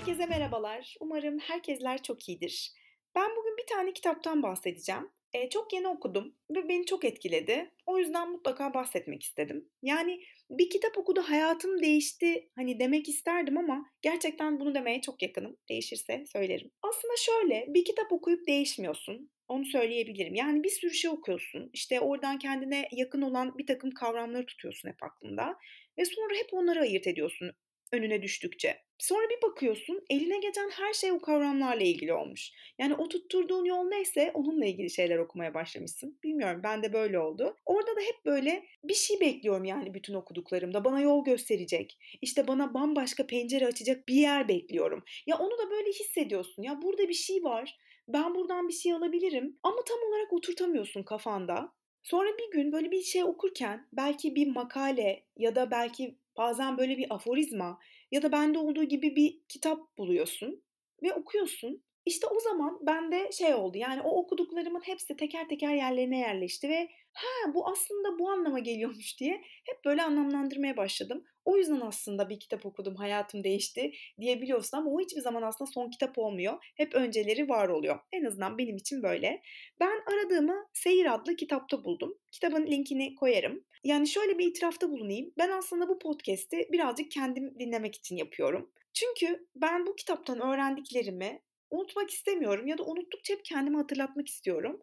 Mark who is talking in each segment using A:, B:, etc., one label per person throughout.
A: Herkese merhabalar. Umarım herkesler çok iyidir. Ben bugün bir tane kitaptan bahsedeceğim. E, çok yeni okudum ve beni çok etkiledi. O yüzden mutlaka bahsetmek istedim. Yani bir kitap okudu hayatım değişti hani demek isterdim ama gerçekten bunu demeye çok yakınım. Değişirse söylerim. Aslında şöyle bir kitap okuyup değişmiyorsun. Onu söyleyebilirim. Yani bir sürü şey okuyorsun. İşte oradan kendine yakın olan bir takım kavramları tutuyorsun hep aklında. Ve sonra hep onları ayırt ediyorsun önüne düştükçe. Sonra bir bakıyorsun eline geçen her şey o kavramlarla ilgili olmuş. Yani o tutturduğun yol neyse onunla ilgili şeyler okumaya başlamışsın. Bilmiyorum ben de böyle oldu. Orada da hep böyle bir şey bekliyorum yani bütün okuduklarımda. Bana yol gösterecek. İşte bana bambaşka pencere açacak bir yer bekliyorum. Ya onu da böyle hissediyorsun. Ya burada bir şey var. Ben buradan bir şey alabilirim. Ama tam olarak oturtamıyorsun kafanda. Sonra bir gün böyle bir şey okurken belki bir makale ya da belki bazen böyle bir aforizma ya da bende olduğu gibi bir kitap buluyorsun ve okuyorsun. İşte o zaman bende şey oldu yani o okuduklarımın hepsi teker teker yerlerine yerleşti ve ha bu aslında bu anlama geliyormuş diye hep böyle anlamlandırmaya başladım. O yüzden aslında bir kitap okudum hayatım değişti diyebiliyorsun ama o hiçbir zaman aslında son kitap olmuyor. Hep önceleri var oluyor. En azından benim için böyle. Ben aradığımı Seyir adlı kitapta buldum. Kitabın linkini koyarım. Yani şöyle bir itirafta bulunayım. Ben aslında bu podcast'i birazcık kendim dinlemek için yapıyorum. Çünkü ben bu kitaptan öğrendiklerimi unutmak istemiyorum ya da unuttukça hep kendime hatırlatmak istiyorum.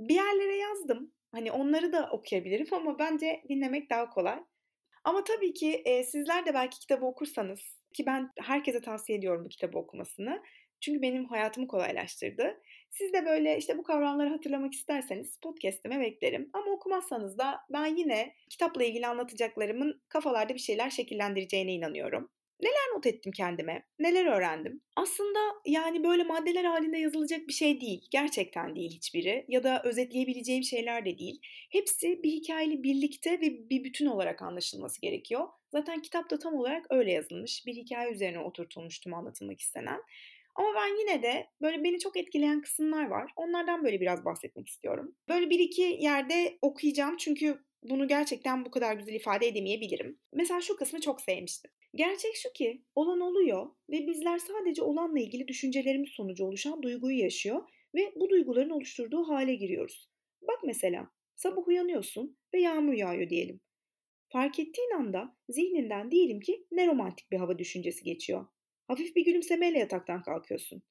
A: Bir yerlere yazdım. Hani onları da okuyabilirim ama bence dinlemek daha kolay. Ama tabii ki e, sizler de belki kitabı okursanız ki ben herkese tavsiye ediyorum bu kitabı okumasını. Çünkü benim hayatımı kolaylaştırdı. Siz de böyle işte bu kavramları hatırlamak isterseniz podcast'ime beklerim. Ama okumazsanız da ben yine kitapla ilgili anlatacaklarımın kafalarda bir şeyler şekillendireceğine inanıyorum. Neler not ettim kendime? Neler öğrendim? Aslında yani böyle maddeler halinde yazılacak bir şey değil. Gerçekten değil hiçbiri. Ya da özetleyebileceğim şeyler de değil. Hepsi bir hikayeli birlikte ve bir bütün olarak anlaşılması gerekiyor. Zaten kitap da tam olarak öyle yazılmış. Bir hikaye üzerine oturtulmuş tüm anlatılmak istenen. Ama ben yine de böyle beni çok etkileyen kısımlar var. Onlardan böyle biraz bahsetmek istiyorum. Böyle bir iki yerde okuyacağım çünkü bunu gerçekten bu kadar güzel ifade edemeyebilirim. Mesela şu kısmı çok sevmiştim. Gerçek şu ki olan oluyor ve bizler sadece olanla ilgili düşüncelerimiz sonucu oluşan duyguyu yaşıyor ve bu duyguların oluşturduğu hale giriyoruz. Bak mesela sabah uyanıyorsun ve yağmur yağıyor diyelim. Fark ettiğin anda zihninden diyelim ki ne romantik bir hava düşüncesi geçiyor. Hafif bir gülümsemeyle yataktan kalkıyorsun.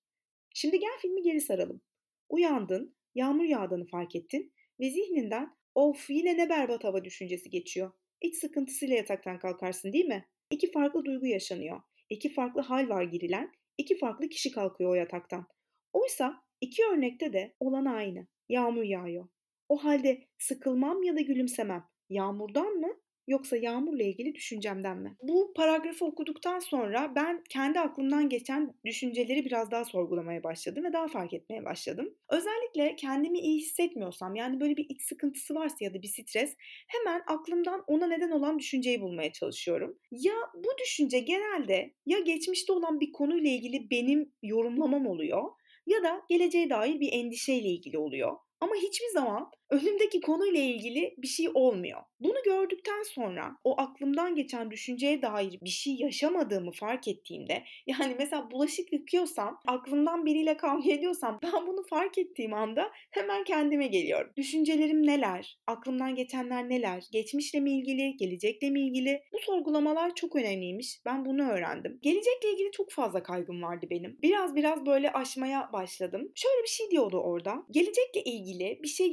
A: Şimdi gel filmi geri saralım. Uyandın, yağmur yağdığını fark ettin ve zihninden of yine ne berbat hava düşüncesi geçiyor. İç sıkıntısıyla yataktan kalkarsın değil mi? İki farklı duygu yaşanıyor. İki farklı hal var girilen, iki farklı kişi kalkıyor o yataktan. Oysa iki örnekte de olan aynı. Yağmur yağıyor. O halde sıkılmam ya da gülümsemem. Yağmurdan mı yoksa yağmurla ilgili düşüncemden mi? Bu paragrafı okuduktan sonra ben kendi aklımdan geçen düşünceleri biraz daha sorgulamaya başladım ve daha fark etmeye başladım. Özellikle kendimi iyi hissetmiyorsam yani böyle bir iç sıkıntısı varsa ya da bir stres hemen aklımdan ona neden olan düşünceyi bulmaya çalışıyorum. Ya bu düşünce genelde ya geçmişte olan bir konuyla ilgili benim yorumlamam oluyor ya da geleceğe dair bir endişeyle ilgili oluyor. Ama hiçbir zaman önümdeki konuyla ilgili bir şey olmuyor. Bunu gördükten sonra o aklımdan geçen düşünceye dair bir şey yaşamadığımı fark ettiğimde yani mesela bulaşık yıkıyorsam aklımdan biriyle kavga ediyorsam ben bunu fark ettiğim anda hemen kendime geliyorum. Düşüncelerim neler? Aklımdan geçenler neler? Geçmişle mi ilgili? Gelecekle mi ilgili? Bu sorgulamalar çok önemliymiş. Ben bunu öğrendim. Gelecekle ilgili çok fazla kaygım vardı benim. Biraz biraz böyle aşmaya başladım. Şöyle bir şey diyordu orada. Gelecekle ilgili bir şey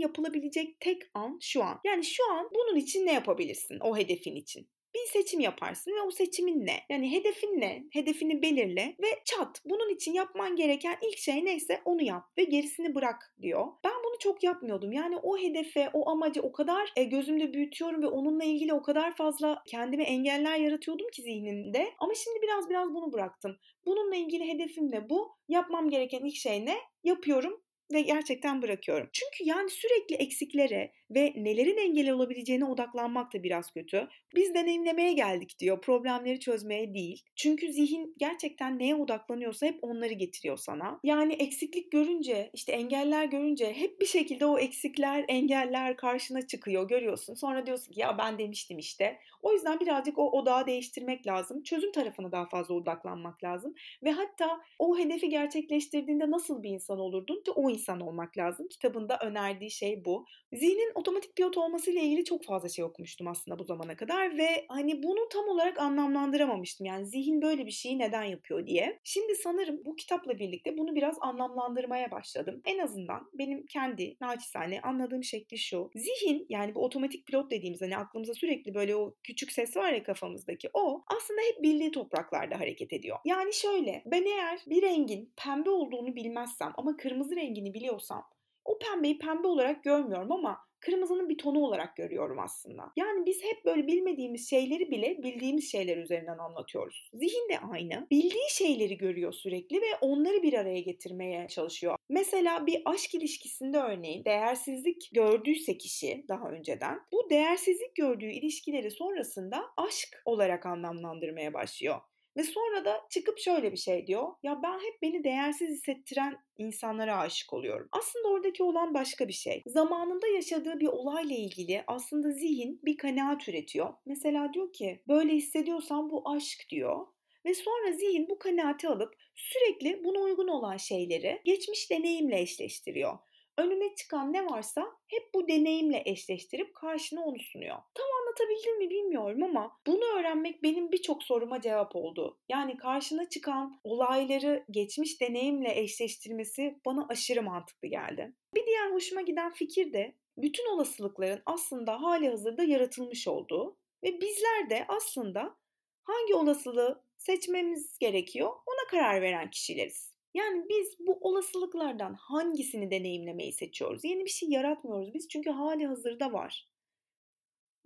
A: yapılabilecek tek an şu an. Yani şu an bunun için ne yapabilirsin o hedefin için? bir seçim yaparsın ve o seçimin ne? Yani hedefin ne? Hedefini belirle ve çat. Bunun için yapman gereken ilk şey neyse onu yap ve gerisini bırak diyor. Ben bunu çok yapmıyordum. Yani o hedefe, o amacı o kadar e, gözümde büyütüyorum ve onunla ilgili o kadar fazla kendime engeller yaratıyordum ki zihnimde. Ama şimdi biraz biraz bunu bıraktım. Bununla ilgili hedefim ne bu? Yapmam gereken ilk şey ne? Yapıyorum ve gerçekten bırakıyorum. Çünkü yani sürekli eksiklere ve nelerin engel olabileceğine odaklanmak da biraz kötü. Biz deneyimlemeye geldik diyor, problemleri çözmeye değil. Çünkü zihin gerçekten neye odaklanıyorsa hep onları getiriyor sana. Yani eksiklik görünce, işte engeller görünce hep bir şekilde o eksikler, engeller karşına çıkıyor, görüyorsun. Sonra diyorsun ki ya ben demiştim işte. O yüzden birazcık o odağı değiştirmek lazım. Çözüm tarafına daha fazla odaklanmak lazım. Ve hatta o hedefi gerçekleştirdiğinde nasıl bir insan olurdun? O insan olmak lazım. Kitabında önerdiği şey bu. Zihnin otomatik pilot olmasıyla ilgili çok fazla şey okumuştum aslında bu zamana kadar ve hani bunu tam olarak anlamlandıramamıştım. Yani zihin böyle bir şeyi neden yapıyor diye. Şimdi sanırım bu kitapla birlikte bunu biraz anlamlandırmaya başladım. En azından benim kendi naçizane anladığım şekli şu. Zihin yani bu otomatik pilot dediğimiz hani aklımıza sürekli böyle o küçük ses var ya kafamızdaki o aslında hep bildiği topraklarda hareket ediyor. Yani şöyle ben eğer bir rengin pembe olduğunu bilmezsem ama kırmızı rengini biliyorsam o pembeyi pembe olarak görmüyorum ama kırmızının bir tonu olarak görüyorum aslında. Yani biz hep böyle bilmediğimiz şeyleri bile bildiğimiz şeyler üzerinden anlatıyoruz. Zihin de aynı. Bildiği şeyleri görüyor sürekli ve onları bir araya getirmeye çalışıyor. Mesela bir aşk ilişkisinde örneğin değersizlik gördüyse kişi daha önceden bu değersizlik gördüğü ilişkileri sonrasında aşk olarak anlamlandırmaya başlıyor. Ve sonra da çıkıp şöyle bir şey diyor. Ya ben hep beni değersiz hissettiren insanlara aşık oluyorum. Aslında oradaki olan başka bir şey. Zamanında yaşadığı bir olayla ilgili aslında zihin bir kanaat üretiyor. Mesela diyor ki böyle hissediyorsan bu aşk diyor. Ve sonra zihin bu kanaati alıp sürekli buna uygun olan şeyleri geçmiş deneyimle eşleştiriyor önüne çıkan ne varsa hep bu deneyimle eşleştirip karşına onu sunuyor. Tam anlatabildim mi bilmiyorum ama bunu öğrenmek benim birçok soruma cevap oldu. Yani karşına çıkan olayları geçmiş deneyimle eşleştirmesi bana aşırı mantıklı geldi. Bir diğer hoşuma giden fikir de bütün olasılıkların aslında hali hazırda yaratılmış olduğu ve bizler de aslında hangi olasılığı seçmemiz gerekiyor ona karar veren kişileriz. Yani biz bu olasılıklardan hangisini deneyimlemeyi seçiyoruz? Yeni bir şey yaratmıyoruz biz çünkü hali hazırda var.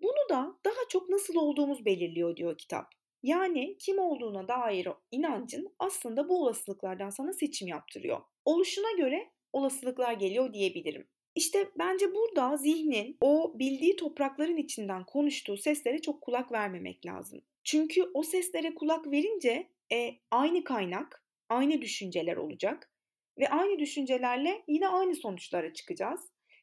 A: Bunu da daha çok nasıl olduğumuz belirliyor diyor kitap. Yani kim olduğuna dair inancın aslında bu olasılıklardan sana seçim yaptırıyor. Oluşuna göre olasılıklar geliyor diyebilirim. İşte bence burada zihnin o bildiği toprakların içinden konuştuğu seslere çok kulak vermemek lazım. Çünkü o seslere kulak verince e, aynı kaynak aynı düşünceler olacak ve aynı düşüncelerle yine aynı sonuçlara çıkacağız.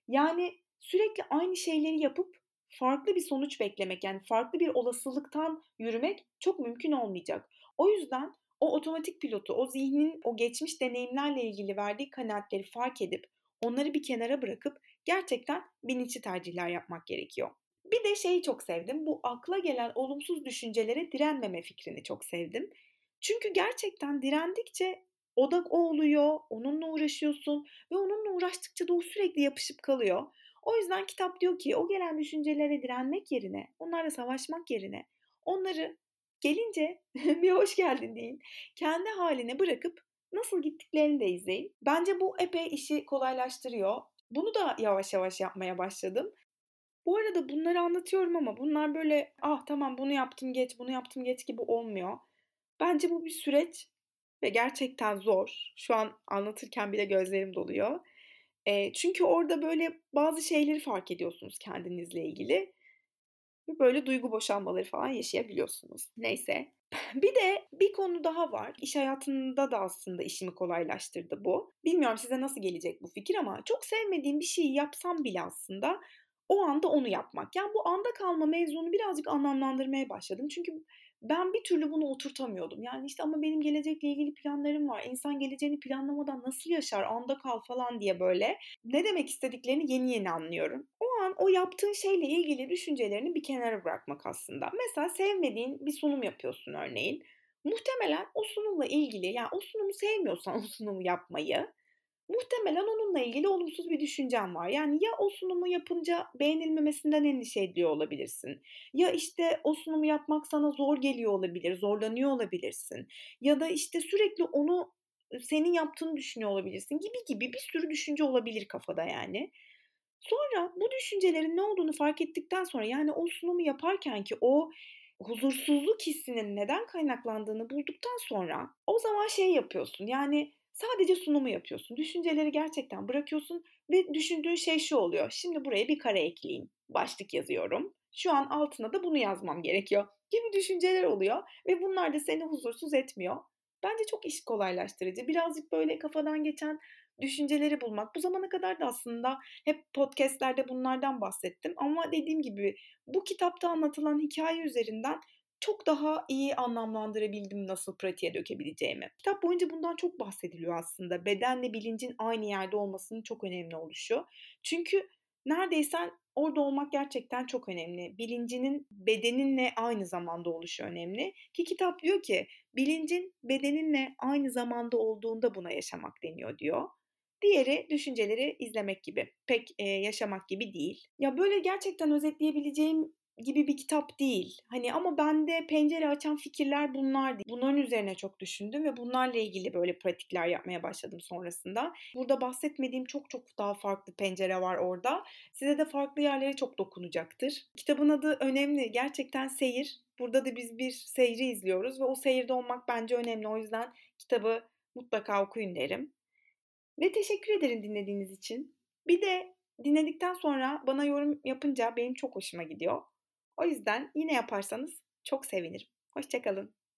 A: Yani sürekli aynı şeyleri yapıp farklı bir sonuç beklemek yani farklı bir olasılıktan yürümek çok mümkün olmayacak. O yüzden o otomatik pilotu, o zihnin o geçmiş deneyimlerle ilgili verdiği kanaatleri fark edip onları bir kenara bırakıp gerçekten bilinçli tercihler yapmak gerekiyor. Bir de şeyi çok sevdim. Bu akla gelen olumsuz düşüncelere direnmeme fikrini çok sevdim. Çünkü gerçekten direndikçe odak o oluyor, onunla uğraşıyorsun ve onunla uğraştıkça da o sürekli yapışıp kalıyor. O yüzden kitap diyor ki o gelen düşüncelere direnmek yerine, onlarla savaşmak yerine onları gelince bir hoş geldin deyin. Kendi haline bırakıp nasıl gittiklerini de izleyin. Bence bu epey işi kolaylaştırıyor. Bunu da yavaş yavaş yapmaya başladım. Bu arada bunları anlatıyorum ama bunlar böyle ah tamam bunu yaptım geç bunu yaptım geç gibi olmuyor. Bence bu bir süreç ve gerçekten zor. Şu an anlatırken bile gözlerim doluyor. E, çünkü orada böyle bazı şeyleri fark ediyorsunuz kendinizle ilgili. Ve böyle duygu boşanmaları falan yaşayabiliyorsunuz. Neyse. Bir de bir konu daha var. İş hayatında da aslında işimi kolaylaştırdı bu. Bilmiyorum size nasıl gelecek bu fikir ama çok sevmediğim bir şeyi yapsam bile aslında o anda onu yapmak. Yani bu anda kalma mevzunu birazcık anlamlandırmaya başladım. Çünkü ben bir türlü bunu oturtamıyordum. Yani işte ama benim gelecekle ilgili planlarım var. İnsan geleceğini planlamadan nasıl yaşar? Anda kal falan diye böyle. Ne demek istediklerini yeni yeni anlıyorum. O an o yaptığın şeyle ilgili düşüncelerini bir kenara bırakmak aslında. Mesela sevmediğin bir sunum yapıyorsun örneğin. Muhtemelen o sunumla ilgili yani o sunumu sevmiyorsan o sunumu yapmayı Muhtemelen onunla ilgili olumsuz bir düşüncen var. Yani ya o sunumu yapınca beğenilmemesinden endişe ediyor olabilirsin. Ya işte o sunumu yapmak sana zor geliyor olabilir, zorlanıyor olabilirsin. Ya da işte sürekli onu senin yaptığını düşünüyor olabilirsin gibi gibi bir sürü düşünce olabilir kafada yani. Sonra bu düşüncelerin ne olduğunu fark ettikten sonra yani o sunumu yaparken ki o huzursuzluk hissinin neden kaynaklandığını bulduktan sonra o zaman şey yapıyorsun. Yani Sadece sunumu yapıyorsun. Düşünceleri gerçekten bırakıyorsun ve düşündüğün şey şu oluyor. Şimdi buraya bir kare ekleyeyim. Başlık yazıyorum. Şu an altına da bunu yazmam gerekiyor gibi düşünceler oluyor ve bunlar da seni huzursuz etmiyor. Bence çok iş kolaylaştırıcı. Birazcık böyle kafadan geçen düşünceleri bulmak. Bu zamana kadar da aslında hep podcastlerde bunlardan bahsettim. Ama dediğim gibi bu kitapta anlatılan hikaye üzerinden çok daha iyi anlamlandırabildim nasıl pratiğe dökebileceğimi. Kitap boyunca bundan çok bahsediliyor aslında. Bedenle bilincin aynı yerde olmasının çok önemli oluşu. Çünkü neredeyse orada olmak gerçekten çok önemli. Bilincinin bedeninle aynı zamanda oluşu önemli. Ki kitap diyor ki bilincin bedeninle aynı zamanda olduğunda buna yaşamak deniyor diyor. Diğeri düşünceleri izlemek gibi. Pek e, yaşamak gibi değil. Ya böyle gerçekten özetleyebileceğim gibi bir kitap değil. Hani ama bende pencere açan fikirler bunlar değil. Bunların üzerine çok düşündüm ve bunlarla ilgili böyle pratikler yapmaya başladım sonrasında. Burada bahsetmediğim çok çok daha farklı pencere var orada. Size de farklı yerlere çok dokunacaktır. Kitabın adı önemli. Gerçekten seyir. Burada da biz bir seyri izliyoruz ve o seyirde olmak bence önemli. O yüzden kitabı mutlaka okuyun derim. Ve teşekkür ederim dinlediğiniz için. Bir de dinledikten sonra bana yorum yapınca benim çok hoşuma gidiyor. O yüzden yine yaparsanız çok sevinirim. Hoşçakalın.